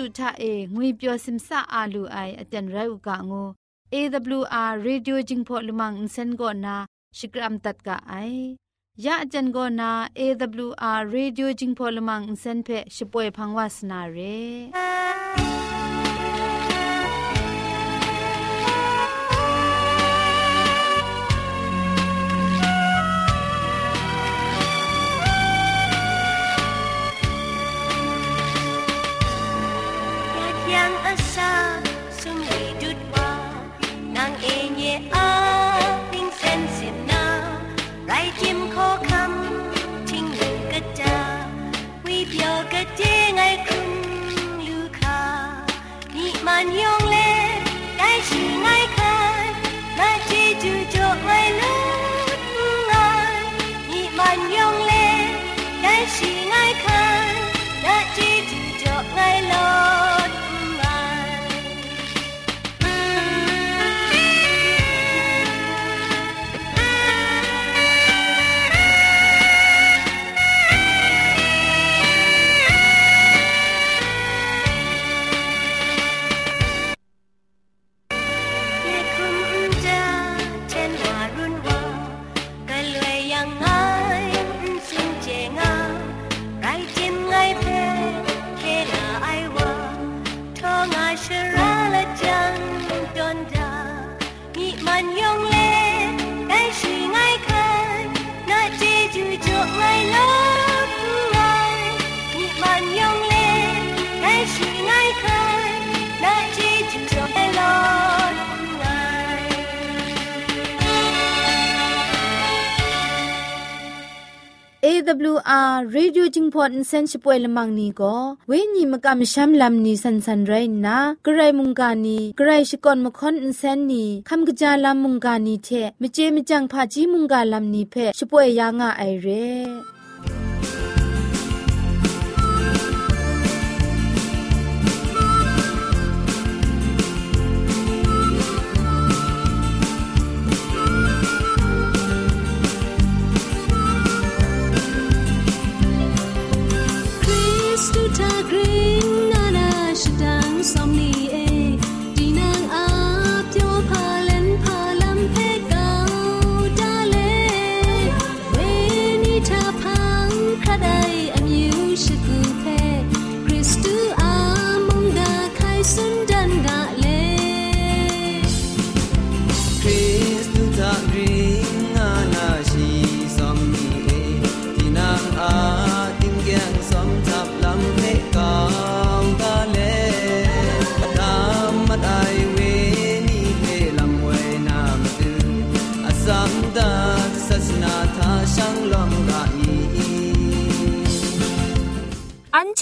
จุทะเองุยเปียวซิมซาอาลูไออาจารย์ไรอุกะงู AWR Radio จึงพอลมังอินเซนโกนาชิกรัมตัดกะไอยะอาจารย์โกนา AWR Radio จึงพอลมังอินเซนเพชป่วยพังวาสนาเร พอเซนช่วยละมังนีก็เวญีมกะมชัมลำนีสันสันไรนะกระไรมุงกานีกระไรชิกอนมคอนเซนนีคำกะจาลำมุงกานีเทมเจมจังพาจีมุงกาลำนีเพช่วยยางะไอเร่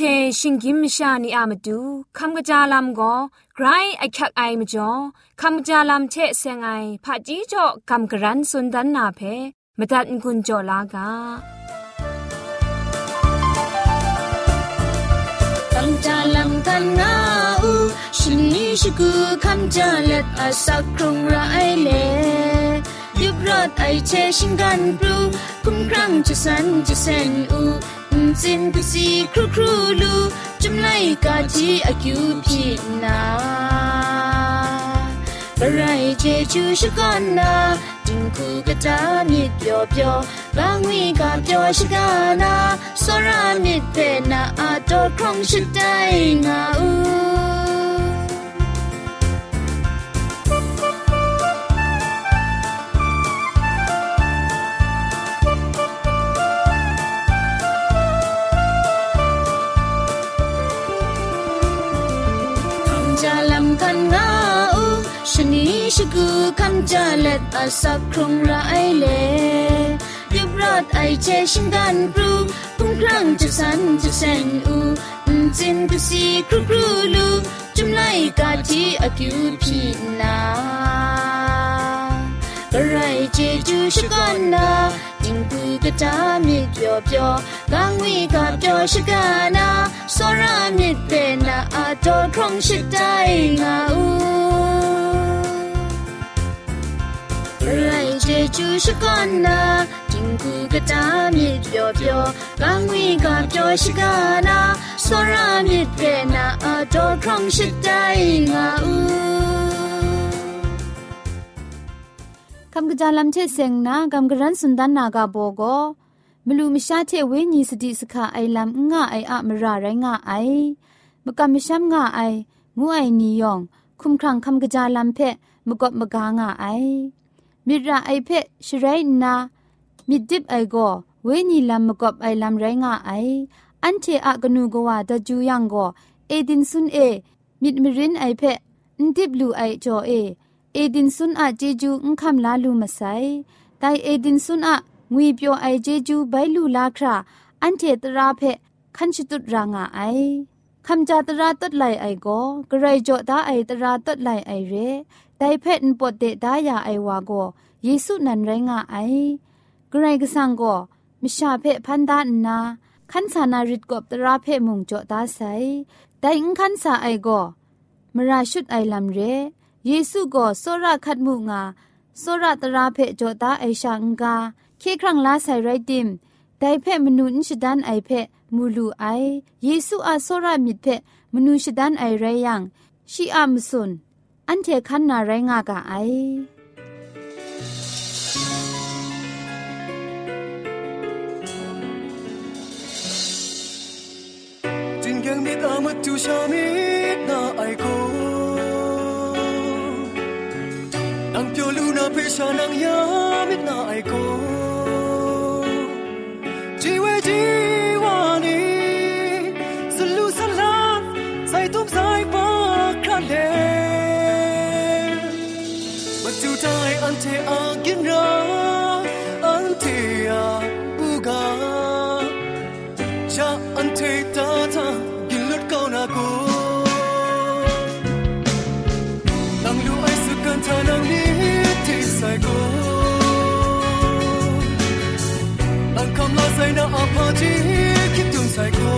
เชชิงกิมชานีอามาดูคำกระจาลำก็ไกรไอคักไอมาจ่อคำกระจาลำเชเซงไอผาจีจ่อคำกระรันสุนดันนาเพมตัดกุญจ่อลากาคำจาลำกันงาอูชินนี้ชิกูคำจาเล็ดอาสักครุงไรเลยุบรอดไอเชชิงกันปลูคุ้มครั้งจะสันจะเซนอู จินกุสีครูครูลูจุมไลกาจีอากิวพีนาบรายเจจูชกันนาจิงคูกะจามิดเปียวเปียวบางวีกาเปียวชกานาสรามิดเตนาอาโตครองชิดไดงาอู ชกูคำจาเล็ดอาสักครุงไรเล่ยบรอดไอเชชิงกันปรูพุ่งครั้งจะสันจะเซนอูจินกุสีครูครูลูจุมไลกาทีอากิวพีนากระไรเจจูชกันนาจิงกูกระจามิเปียวเปียวกังวีกาเปียวชกานาสรามิเปนาอาโตครองชิดใจงาอู เจจูชกันนาจิงกูกะจามิเปียวเปียวกังวีกาเปียวชกานาสรามิเปนาอาโตครองชิดใจงาอูคำกระจาลำเชเซงนะคำกระรันสุนดันนากาโบโกมลูมิชาเทเวนีสติสขาไอลำง่าไออะมราไรงาไอมกำมิชัมง่าไองูไอนิยอง คุมครังคำกระจาลำเพะมกบมกางาไอ มิระไอเพชไรนามิดิบไอโกเวนีลำมกบไอลำไรงาไออันเทอะกนูกว่าดจูยังโกเอดินซุนเอมิดมิรินไอเพอินดิบลูไอจอเอเอดินซุนอะเจจูอุคำลาลูมาไซแต่เอดินซุนอะงွေပြောไอเจจูใบลูลาคราอันเทตราเพคันชิตุรางาไอคำจาตราตัดไหลไอโกกระไรจ่อตาไอตราตัดไหลไอเร ไดเพนปดเดดายาไอวาโกเยซูนันไรงาไอกระไรกสังโกมิชาเพพันดานนาคันสานาริดกบตราเพมุงจ่อตาไซแต่อิงคันสาไอโกมราชุดไอลำเรเยซูก็โซระคัดมุงาโซระตราเพจตาไอชางกาเคครั้งลาใส่ไรดิมไดเพมนุนชดันไอเพมูลูไอเยซูอาโซระมิดเพมนุชดันไอไรยังชีอามสุน อันเทคันนาไรงากะไอจินเกงมิดอามัดจูชามิดนาไอโกนังเปียวลูนาเปชานังยามิดนาไอโก ante agina ante apuga cha antey ta ta gilut kauna ko tanglu aisu kanta nang ni ti sai ko ankam la sai na apaji kitun sai ko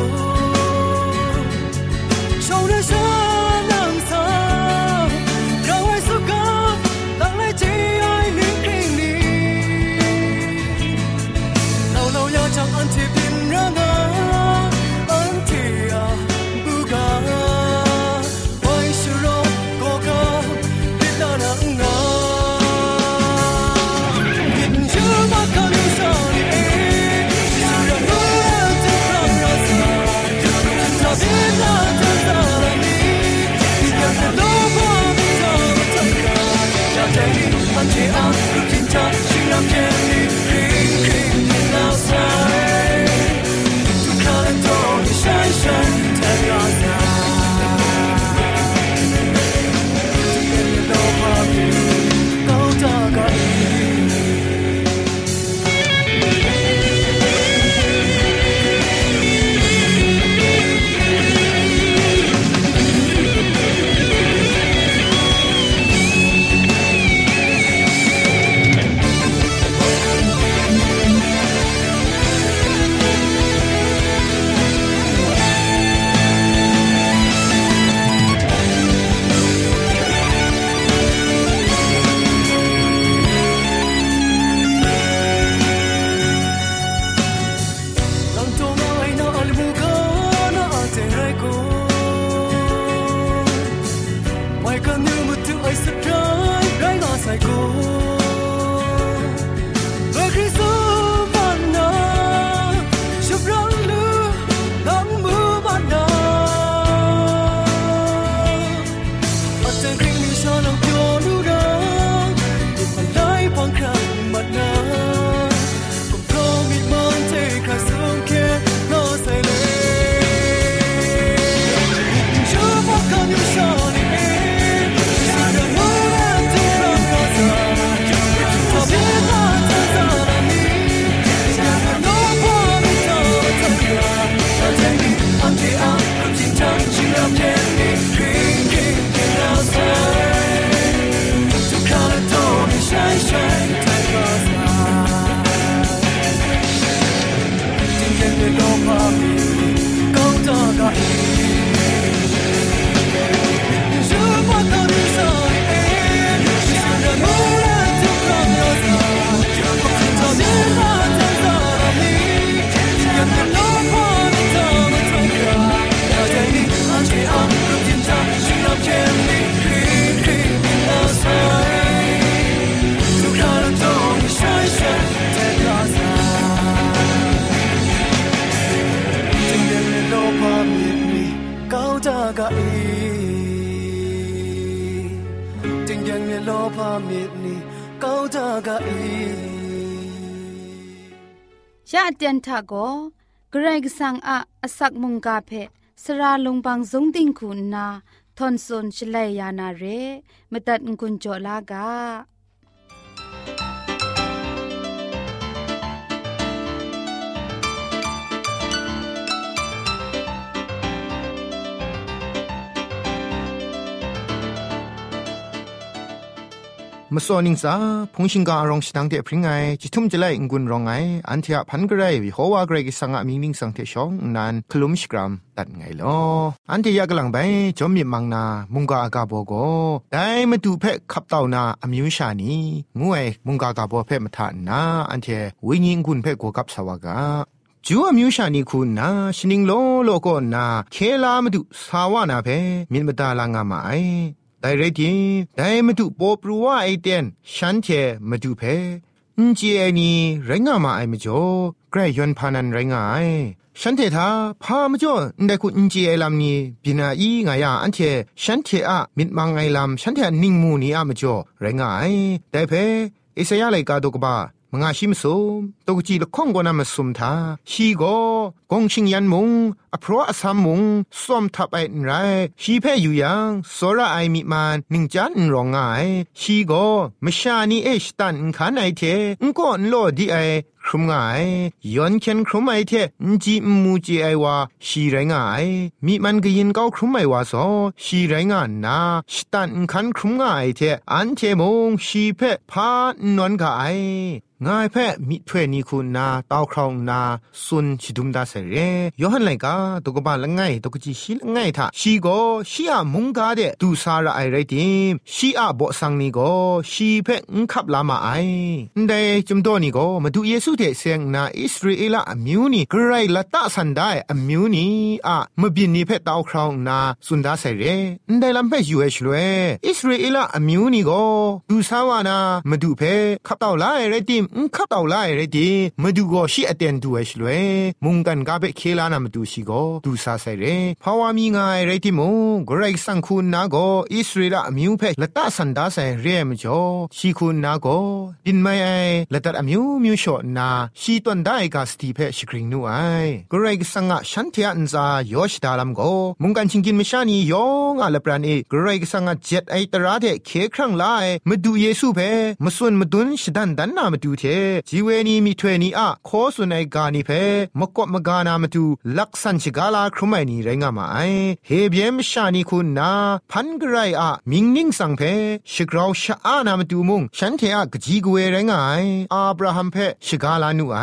တင်ကြံမြလောဖာမေနီကောင်းကြကအေးရတန်တာကိုဂရက်ဆန်အအစက်မုန်ကဖဲစရာလုံပန်းစုံတင်ခုနာသွန်ဆွန်ချလေယာနာရေမတတ်ငွန်းကြလာက มสอนิงซาพงชิงกาอรองสิดังเตพริงไงจิตุมจะไลงุนรองไงอันเทียพันกระไรวิหัวากรกิสังอามิงนิงสังเทชองนั้นคลุมชกรัมตัดไงลออันเทียกลังไปจอมมีมังนามุงกาอากาโบโกได้มาดูเพ่ขับเต่านาอมิวชานีงวยมุงกากาโบเพ่มาทานนาอันเทียวิญญกุนเพะโกกับสวากาจูอมิวชานีคูนาชนิงโอโลโกนาเคลามาดูสาวานาเพ่มินมตาลางามาไอ ไดเรดิแต่มาดูปอปรัวไอเดนฉันเทมาดูเพนจีไอนี่ไรงามาไอมจ่อใกล้ยอนพานันไรงาไอฉันเทธาพามาจ่อได้คุณเจไอลำนี้บินาอีงายาอันเทฉันเทอะมิดมังไอลำฉันเทนิ่งมูนี่อะมาจ่อไรงาไอแต่เพอเสยาไลกาดกบา มงาชิมสมตกจีละข้องกนามสมทาชีก็กงชิงยันมุงอพรออสามมุงส้มทับไอ้ไรชีแพ้อยู่ยังสระไอมิมานหนึ่งจันรองไงชีโกมชานีเอชตันขันไอเทงก็นโลดีไอครุมงายย้อนเข็นครุมไอเทนจีมูจีไอวาชีไรงายมีมันก็ยินเก้าครุมไอวาโซชีไรงานนาสตันขันครุมงายเทอันเทมงชีเพพานวนกายง่ายแพ่มิถ้วยนี้คุณนาตาวครองนาสุนชิดุมดาเสเรยอหันไลกาตกบาละไงตกจีชิละไงทาชีโกชีอามุงกาเดดูสาระไอไรติมชีอาบอสังนี้โกชีเพ่งขับลามาไอได้จุมโตนี่โกมาดูเยซูุเดเซงนาอิสราเอลอมิวนี่กไรละตะสันได้อมิวนี่อะมบินนี่เพตาวครองนาสุนดาเสเรได้ลำเพยูเอชลเวอิสราเอลอมิวนี่โกดูสาวานามาดูเพขับตาวไลไรติมขับตาวไลไรติมาดูโกชีอเตนดูเอชลเวมุงกันกาเปเคลานามาดูชีโกดูซาเซเรภาวามีงายไรติมงกไรสังคุณนาโกอิสราเอลอมิวเพละตะสันดาเซเรมจ่อชีคุณนาโกดินไม่ไอละตัดอมิวมิวชอนาชีตวนได้กาสตีเพชกริงนูไอกไรสังะฉันเทียนซายอชดาลัมโกมุงกันชิงกินมิชานียองอาละปรานีกไรสังะเจ็ดไอตราเทเคครั้งไลมาดูเยซูเพมาส่วนมาดุนชดันดันนามาดูเทจีเวนีมีถ้วยนีอะขอส่วนไอกานีเพมกบมกานามาดูลักสันชิกาลาครุไมนีไรงามาไอเฮเบียมชานีคุณนาพันกไรอะมิงนิงสังเพชกราวชะอานามาดูมุงฉันเทอะกจีกเวไรงายอาบราฮัมเพชกาาลานูไอ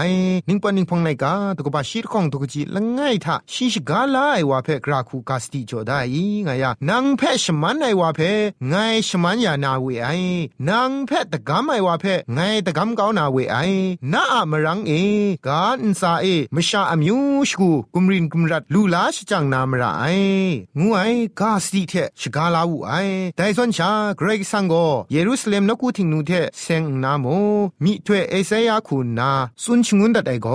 นิงปนิงพงไลกาตกบาชีรของตกจีละง่ายทะชิชิกาลาไอวาเพกราคูกาสติจอดายงายานางเพชมันไอวาเพไงชมันยานาเวไอนางเพตะกามไอวาเพไงตะกามกาวนาเวไอนาอะมรังเอกาอินซาเอมชาอมิวชกูกุมรินกุมรัดลูลาชจังนามราไองูไอกาสติเทชกาลาวูไอไดซอนชาเกรกซังโกเยรูซาเล็มนกูทิงนูเทเซงนาโมมิถวยเอเซยาคูนาสุนชงุนดัดไอโก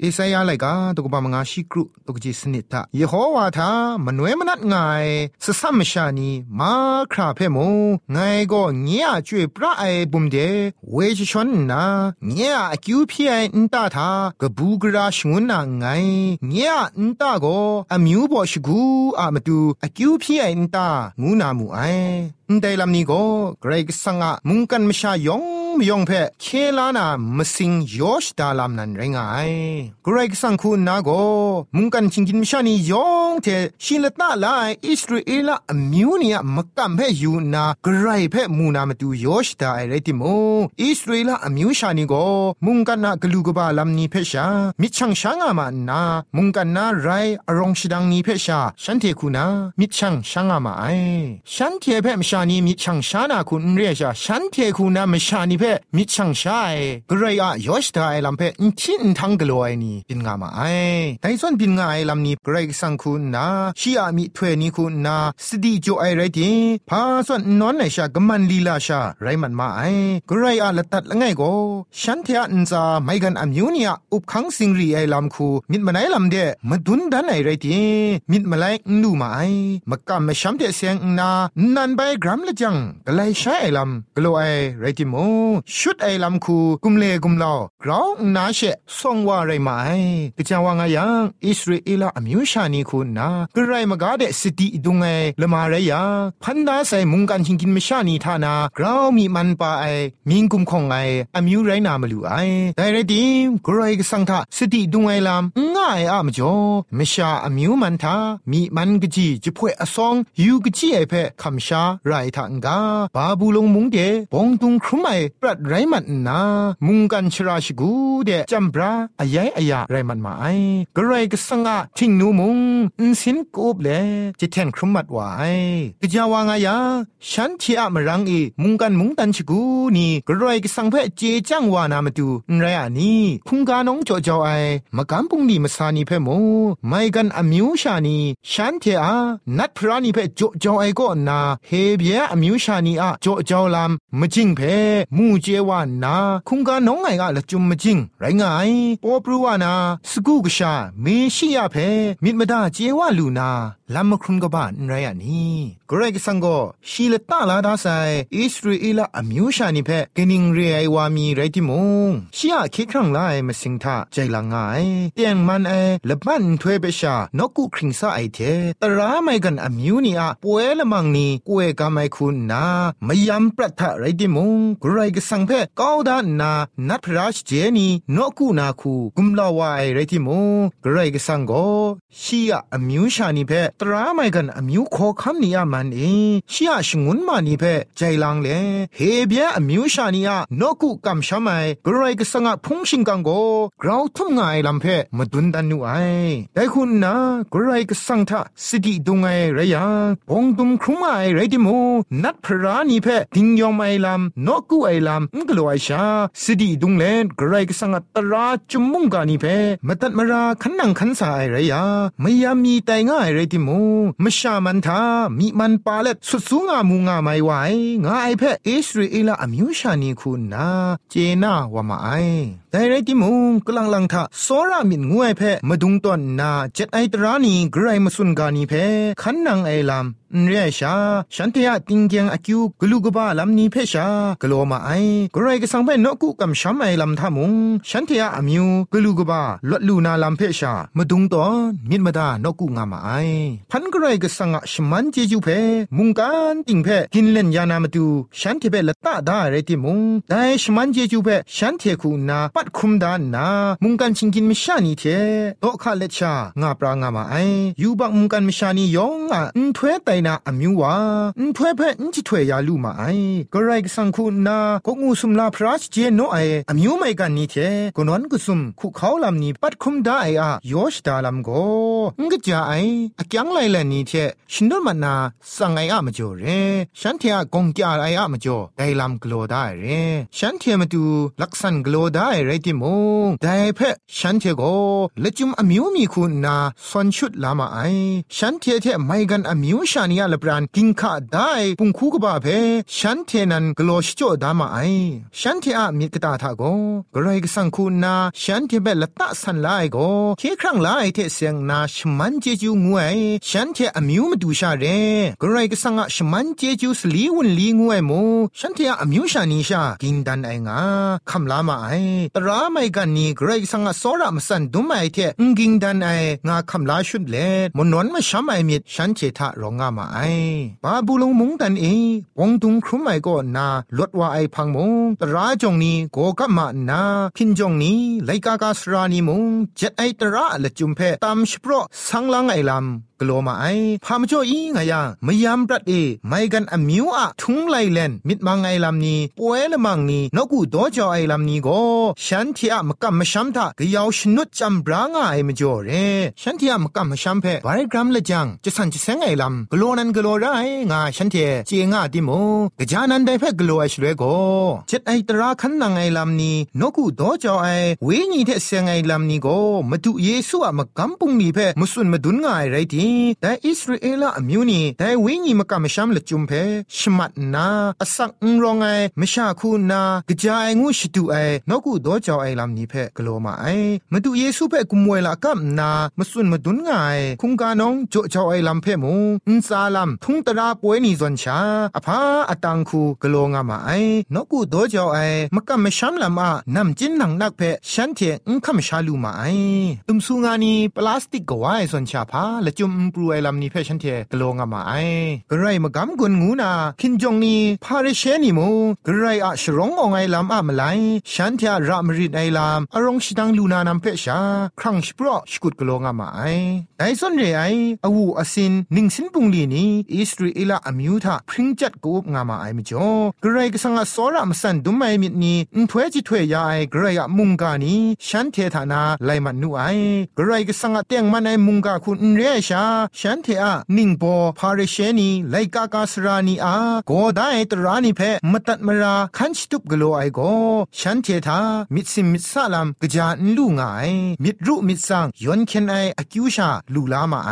เอสัยอะไรกาตกบามงาชิกรุตกจิสนิตะเยโฮวาทามนวยมนัดไงสสัมชานีมาคราเพมไงก็เงียจวยพระไอบุมเดเวชชนนาเงียกิวพี่ไออินตาทากบูกราชงุนนาไงเงียอินตาก็อมิวบอชกูอามาดูอคิวพี่ไออินตางูนามูไอไดลำนี้ก็เกรกสังะมุงกันมชายองมยองเพเคลานา มสิงยอชดาลามนันเรงายกรกสังคุณนาโกมุงกันชิงกินมชานียองเทชินละตาลายอิสราเอลอมิวเนียมักกัมเพยูนากรายเพมูนามาดูยอชดาไอไรติโมอิสราเอลอมิวชานีโกมุงกันนากลูกบาลามนีเพชามิชังชางามานามุงกันนาไรอรองชิดังนีเพชาฉันเทคูนามิชังชางามาไอฉันเทเพมชานีมิชังชานาคุณเรียชาฉันเทคูนามชานีเพมิชังชายกรายอะยอชดาไอลัมเพอินทินทังกลอยนี่ปินงามาไอไดส่วนปินงาไอลำนี้เกรสังคุณนาชีอามิถวยนี้คุณนาสติโจไอไรติพาส่วนนอนในชากมันลีลาชาไรมันมาไอกรอาละตัดละไงโกฉันเทอันซาไม่กันอมิวเนียอุบขังสิงรีไอลำคูมิดมาไหนลำเดมาดุนดันไอไรติมิดมาไลนูมาไอมากำมาช้ำเดเสียงนานันไปกรัมละจังกไลใช้ไอลำกลัวไอไรติโมชุดไอลำคูกุมเลกุมลอกราวนาเชส่งว่าไรมาไอกะจาวางายังอิสราเอลอมิวชานีคูนากระไรมากาเดสติดุงไอละมาไรยาพันดาใส่มุงกันชิงกินมชานีทานากราวมีมันปาไอมิงกุมคงไออมิวไรนามาลูไอแต่ไรดิมกรไรก็สังทาสติดุงไอลำง่ายอะมจ่อมชาอมิวมันทามีมันกจีจะพ่วยอซองยูกจีไอเพคำชไรทางกาบาบูลงมุงเดบองตุงครุไรมันนามุงกันชรายาไรมันมาไอกระไรก็สังอาทิ้งนูมุงอินสินกูบเลจิเทนครุมัดวายกะจาวางายาฉันที่อะมรังอีมุงกันมุงตันชิกูนี่กระไรก็สังเพเจจังวานามาดูไรอันนี้คุงกานงจ่อจ่อไอมากำปุงนี่มาสานีเพโมไม่กันอมิวชานีฉันเทอานัดพรานีเพจ่อจ่อไอก็นาเฮเบียอมิวชานีอะจ่อจ่อลำมจิงเพมูเจวานาคุงกานงไงอะละจุมมจิงไรไงปอปรูဝနာ စကုကရှာမင်းရှိရဖဲမိမဒကျေဝလူနာลำมครุมกบ้านไรอันนี้กรกสังก็ชีเลตาลาดาไซอิสราเอลอมิวชานิเพกนิงเรียวามีไรติมงชียเคครั้งไลมาสิงทาใจละงายเตียงมันเอละบันถวยเบชานกุคริงซาไอเทตราไม่กันอมิวนี่อะป่วยละมังนี่กวยกาไม่คุณนาไม่ยำประทะไรติมงกรกสังเพก้าวดานนานัดพระราชเจนีนกุนาคูกุมลาวายไรติมงกรกสังก็ชียอมิวชานิเพตราไม่กันอมิวขอคำนี้มันเองชียชงุนมานีเพใจลังเลเฮเบียอมิวชานีอะนกุกัมชามายกรก็สังะพุงชิงกังโกกราวทุ่มงายลำเพมาดุนดันนูไอแต่คุณนะกรก็สังทะสิติดุงไอไรยังปงดุมครุมไอไรดิโมนัดพระนีเพดิงยอมไอลำนกุไอลำงกลัวไอชาสิติดุงเลนกรก็สังะตราจุมุงกานีเพมาตัดมาราขันนังขันสายไรยาไม่ยามีแต่ง่ายไรดิโมมชามันทามีมันปาเล็ดสุดสูงามูงาไม่ไหวงาไอเพอิสราเอลอมิวชานีคุณนาเจน่าวามาไอแต่ไรติมูกลังลังทาโซรามินงวยเพมาดุงตอนนาเจ็ดไอตรานีไกรมาสุนกานีเพขันนังไอลำเรียชาฉันเทียติงเกียงอคิวกลูกบ้าลำนี้เพชากลัวมาไอกรไรก็สังเปนกุกำช้ำไอลำทามุงฉันเทียอมิวกลูกบ้าลดลูนาลำเพชามาดุงตอนมิดมาดานกุงามาไอพันกรไรก็สังชมันเจจูเพมุงกันติงเพกินเล่นยานามาดูฉันเทเปละตาได้เรติมุงได้ชมันเจจูเพฉันเทคูนาปัดคุมดานนามุงกันชิงกินมิชานีเทโตคาเลชางาปรางามาไอยูบักมุงกันมิชานียองอะอุ้ถวยไตนาอมิววาอุ้ถวยเพอุ้จิถวยยาลูมาไอกรไรก็สังคูนากงูสุมลาพระเจโนไออมิวไม่กันนี่เทกนวนกุสุมคุเขาลำนี้ปัดคุมได้อะยอชดาลำโก งกจาไออะจังไลแลนี่เทชินดมันนาสังไออะมจ่อเรฉันเทียกงจาไออะมจ่อไดลำกโลได้เรฉันเทียมาดูลักษณกโลได้เรติมงไดเพฉันเทโกละจุมอมิวมีคุณนาสอนชุดลามาไอฉันเทียเทไม่กันอมิวชานียละปรานกิงคะได้ปุงคูกบาเพฉันเทนันกโลชจ่อดามาไอฉันเทอะมีกตาทาโกกรายกสังคุณนาฉันเทเบละตะสันไลโกเคครั้งไลเทเสียงนาชมันเจจูงวยฉันเทอมิวมาดูชาเรกรายกสังอะชมันเจจูสลีวุนลีงวยโมฉันเทอะมิวชานีชากินดันไองาคำลามาไอตราไม่กันนี่กรายกสังอะสอระมสันดุมไอเทงกิงดันไองาคำลาชุดเลมนวนมาช้ำไอมิดฉันเททะรองงามาไอบาบูลงมุงดันเอปงตุงครุมไอก็นาลดว่าไอพังมงตราจงนี้โกกัมานาพินจงนี้ไลกากาสรานีมงเจ็ดไอตระละจุมเพตามชโปร sanglang ailam กลัวมาไอพามจ่ออีงายังไม่ยามปรัดเอไม่กันอมิวอะทุงไลเลนมิดมังไอลำนี้ป่วยละมังนี้นกูดอจอไอลำนี้ก็ฉันที่อะมกัมมชัมทากยาวชนุดจำบรางไอมจ่อเรฉันที่อะมกัมมชัมเพบารกรัมละจังจะสันจะเซงไอลำกลัวนั้นกลัวไรงาฉันเทเจงาดิโมกจานันได้เพกลัวไอช่วยก็เจ็ดไอตราขันนังไอลำนี้นกูดอจอไอเวญีเทเซงไอลำนี้ก็มาดูเยซูอะมกัมปุงนี้เพมุสุนมาดุนงายไรทีแต่อิสราเอลอมิวนีแต่เวญีมกัมมชัมละจุมเพชมัดนาอสักอุรองไอมชาคูนากะจายงูชิตูไอนกูดอจอไอลำนี้เพกลัวมาไอมาดูเยซูเพกุมวยละกัมนามุสุนมาดุนงายคุงกานองจ่อจอไอลำเพมูอุนซาลัมทุงตราป่วยนี่ซอนชาอภาอตังคูกลัวงามาไอนกูดอจอไอมกัมมชัมละมานำจินหนังนักเพฉันเทอุนคำชาลูมาไอตุมสุงานีปลาสติกกวายซอนชาพาละจุมปรูไอลำนี้เพฉันเทกลัวงามาไอกระไรมากำกุนงูนาคินจงนีพาเรเชนีมูกระไรอะชรององไอลำอะมไลฉันเทรามริดไอลำอารงชิดังลูนานำเพชาครั้งสปรอชกุดกลัวงามาไอไดซอนเรไออวูอสินนิงสินปุงลีนี้อิสราเอลอมิวทาพริงจัดกูบงามาไอมจ่อกระไรก็สังอสอรามสันดุมไอมิดนีอุถวยจิถวยยาไอกระไรอะมุงกานี้ฉันเทธานาไลมันนูไอกระไรก็สังอเตียงมันไอมุงกาคุณเรชาฉันเทอะนิงโปพาเรเชนีไลกากาสรานีอาโกไดตรานีเพมตัดมราคันสตุปกโลไอโกฉันเทธามิดซิมมิดซาลัมกะจานลูงายมิดรุมิดสังยอนเคนไออคิวชาลูลามาไอ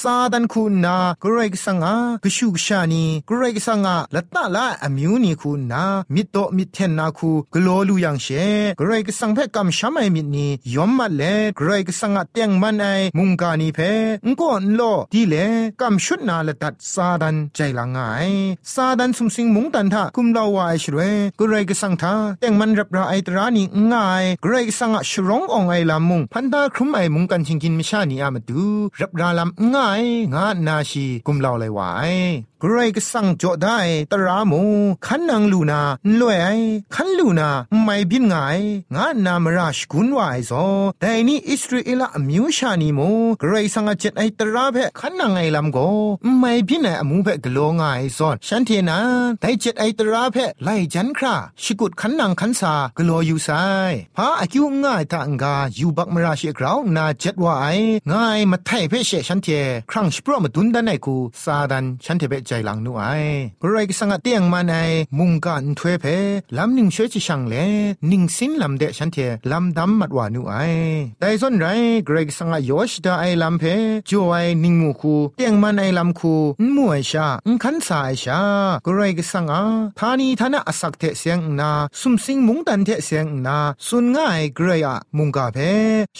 ซาดันคุณนากรกสังอากชูกชานีกรกสังอาละตะละอมิวนีคุณนามิดโตมิดเทนนาคูกโลลูยังเชกรกสังเพกัมชามไอมิดนียอมมาเลกรกสังอาเตียงมันไอมุงกานีเพงก็ลอดีเลกำชุดนาละตัดซาดันใจละงายซาดันสุมสิงมุงตันทาคุมลาวาไอชเวกรกสังทาแต่งมันรับราไอตรานีง่ายกรกสังอะชรององไอลามุงพันดาครุมไอมุงกันชิงกินมิชานีอามาดูรับราลำง่ายงานาชีกุมลาวเลยวาย กรก็สั่งจอได้ตรามูขันนางลูนาลวยไอขันลูนาไม่บินไงงานามราชกุนวายซอแต่นี่อิสราเอลมิวชานีมูกรสังเจ็ดไอตราเพขันนางไอลำโกไม่บินไอมูเพกโลงไงซอนฉันเทนาแต่เจ็ดไอตราเพไลจันคราชกุดขันนางขันสากโลอยู่ไซพาอากิวง่ายทางกาอยู่บักมราชิกราวนาเจ็ดว่าไอง่ายมาไทยเพเชฉันเทครั้งสปรมาดุนดันไอคูซาดันฉันเทเปใจหลังนูไอกรกสังเตียงมาในมุงกันถวยเพลำหนึ่งช่วยจิช่างเลนิ่งสินลำเดฉันเทลำดำมัดวานูไอแต่ส่วนไรเกรกสังยอชดาไอลำเพจวไอนิ่งมูคูเตียงมันไอลำคูนมวยชาอุคันสายชาเกรกสังอาทานีทานะอสักเทเสียงนาสุมสิงมุงตันเทเสียงนาสุนง่ายเกรยะมุงกาเพ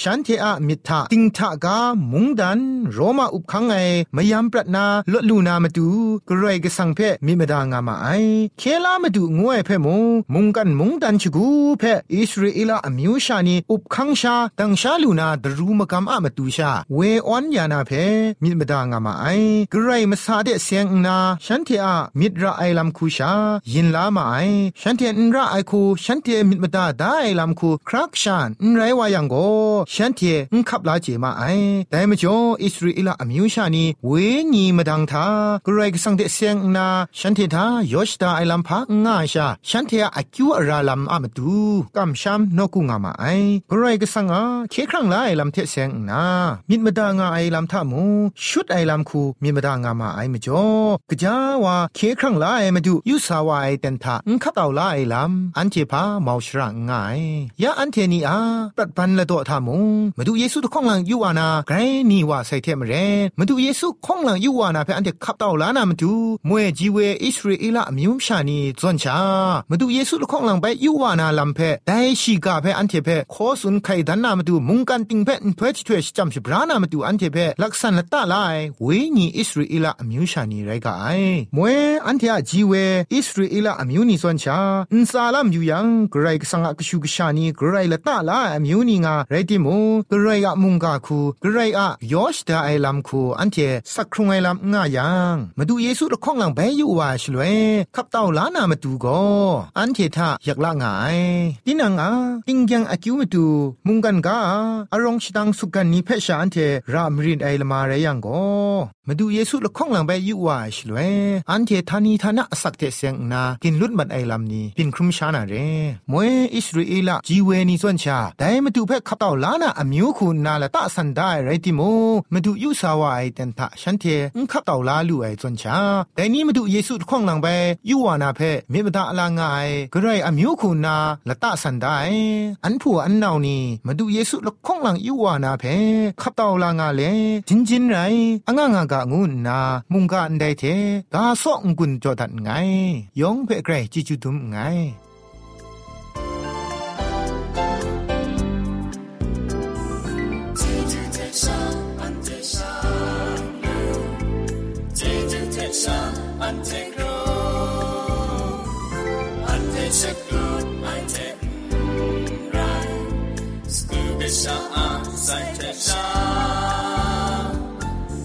ฉันเทอะมิทาติงทากามุงดันโรมาอุบคังไอมยามปรัดนาลดลูนามาดูกรก็สังเพมิมดางามาไอเคลามาดูงวยเพมงมุงกันมุงดันชกูเพอิสราเอลอมิวชานีอุบคังชาดังชาลูนาดรูมกำอะมาตูชาเวออนยานาเพมิมดางามาไอกรมาซาเดเสียงนาฉันเทอะมิดระไอลัมคูชา ยินลามาไอฉันเทนระไอคูฉันเทมิดมดาได้ลัมคูครักชานไรวายังโกฉันเทนขับลาเจมาไอแต่มจ่ออิสราเอลอมิวชานีเวญีมดังทากรก็สังังเดเสียงนาฉันเทธายอชดาไอลัมพาง่ายชาฉันเทอาคิวอาราลัมอามาดูกัมชัมนกุงามาไอกรายกสังอาเคครั้งไลลัมเทเซงนามิดมดางาไอลัมทามูชุดไอลัมคูมิดมดางามาไอมจ่อกะจาวาเคครั้งไลมาดูยุสาวาไอเตนทาอุคับตาวไลลัมอันเจพาเมาชรางายยาอันเทนีอาปัดปันละตัวทามูมาดูเยซูตะข้องหลังยูวานาไกรนี่ว่าใส่เทมเรมาดูเยซูข้องหลังยูวานาเพออันเทขับตาวลานามาดูมวยจีเวอิสราเอลอมิวชานีจวนชามาดูเยซูลูกของหลังไปยูวานาลัมเพได้ชีกาเพอันเทเพขอสุนไข่ดันนามาดูมุงกันติงเพนเพชถวยจำสิบรานามาดูอันเทเพลักษณะตาลายเวนีอิสราเอลอมิวชานีไรกาไอมวยอันเทอจีเวอิสราเอลอมิวนีจวนชาอินซาลัมยูยังกรายกสังกชูกชานีกรายละตาลาอมิวนีงาไรติมูกรายอะมุงกาคูกรายอะยอชดาไอลัมคูอันเทสักครุงไอลัมง่ายังมาดูเยซูละข้องหลังไปอยู่ว่าชลวยขับเต่าล้านามาดูก็อันเททะอยากละงายดินังอาติงยังอากิวมาดูมุงกันกาอารองชิดังสุกันนี้เพชาอันเทรามรินไอละมาเรยังก็มาดูเยซูละข้องหลังไปอยู่ว่าชลวยอันเททานีทานะสักเทเสียงนากินลุดมันไอลำนี้เปินครุมชานาเรมวยอิสราเอลจีเวนีส่วนชาแต่มาดูเพขับเต่าล้านาอมิวคุณนาละตะสันได้ไรติโมมาดูยุสาวาไอเตนทะฉันเทอุขับเต่าลาลูไอส่วนชาแต่นี้มาดูเยซูข้องหลังไปยูวานาเพเมบตาลางายกระไรอมิวคุณาละตะสันได้อันผัวอันนาวนี่มาดูเยซูละข้องหลังยูวานาเพขับเต่าลางาเลจินจินไรอ่างงากะงูนามุงกะอันใดเทกาซอกกุนจอดันไงยองเพไกรจิจุดุมไง xa sai thế xa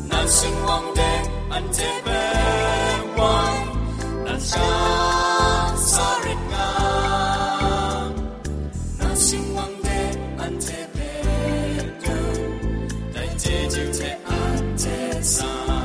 nan sinh hoàng đế ăn thế bé ngoài nan xa xa rệt ngà nan sinh hoàng đế ăn thế bé cơ đại thế chữ thế ăn thế xa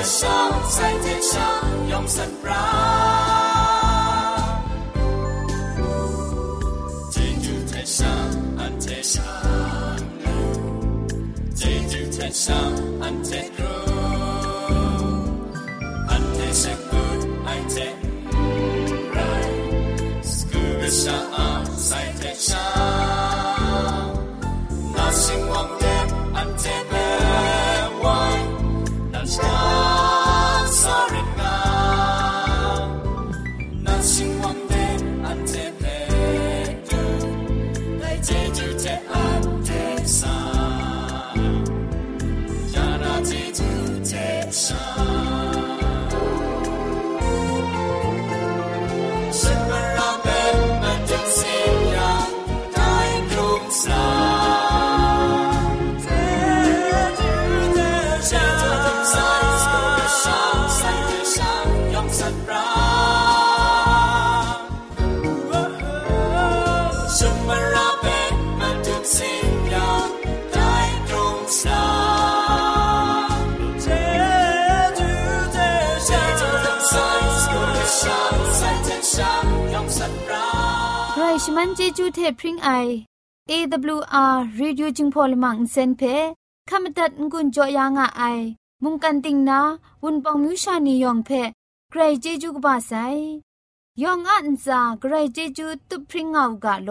在天上，在天上永生不น记住มสั在上รั้งใจ วันเจจูเทพริงไอ AWR Reducing Polymer เซนเพขามตัดงุนจอยางอไอมุงกันติงนาวุนปองมิวชานียองเพใครเจจูกบาไซยองอันซาใครเจจูตุพริงเอากาโล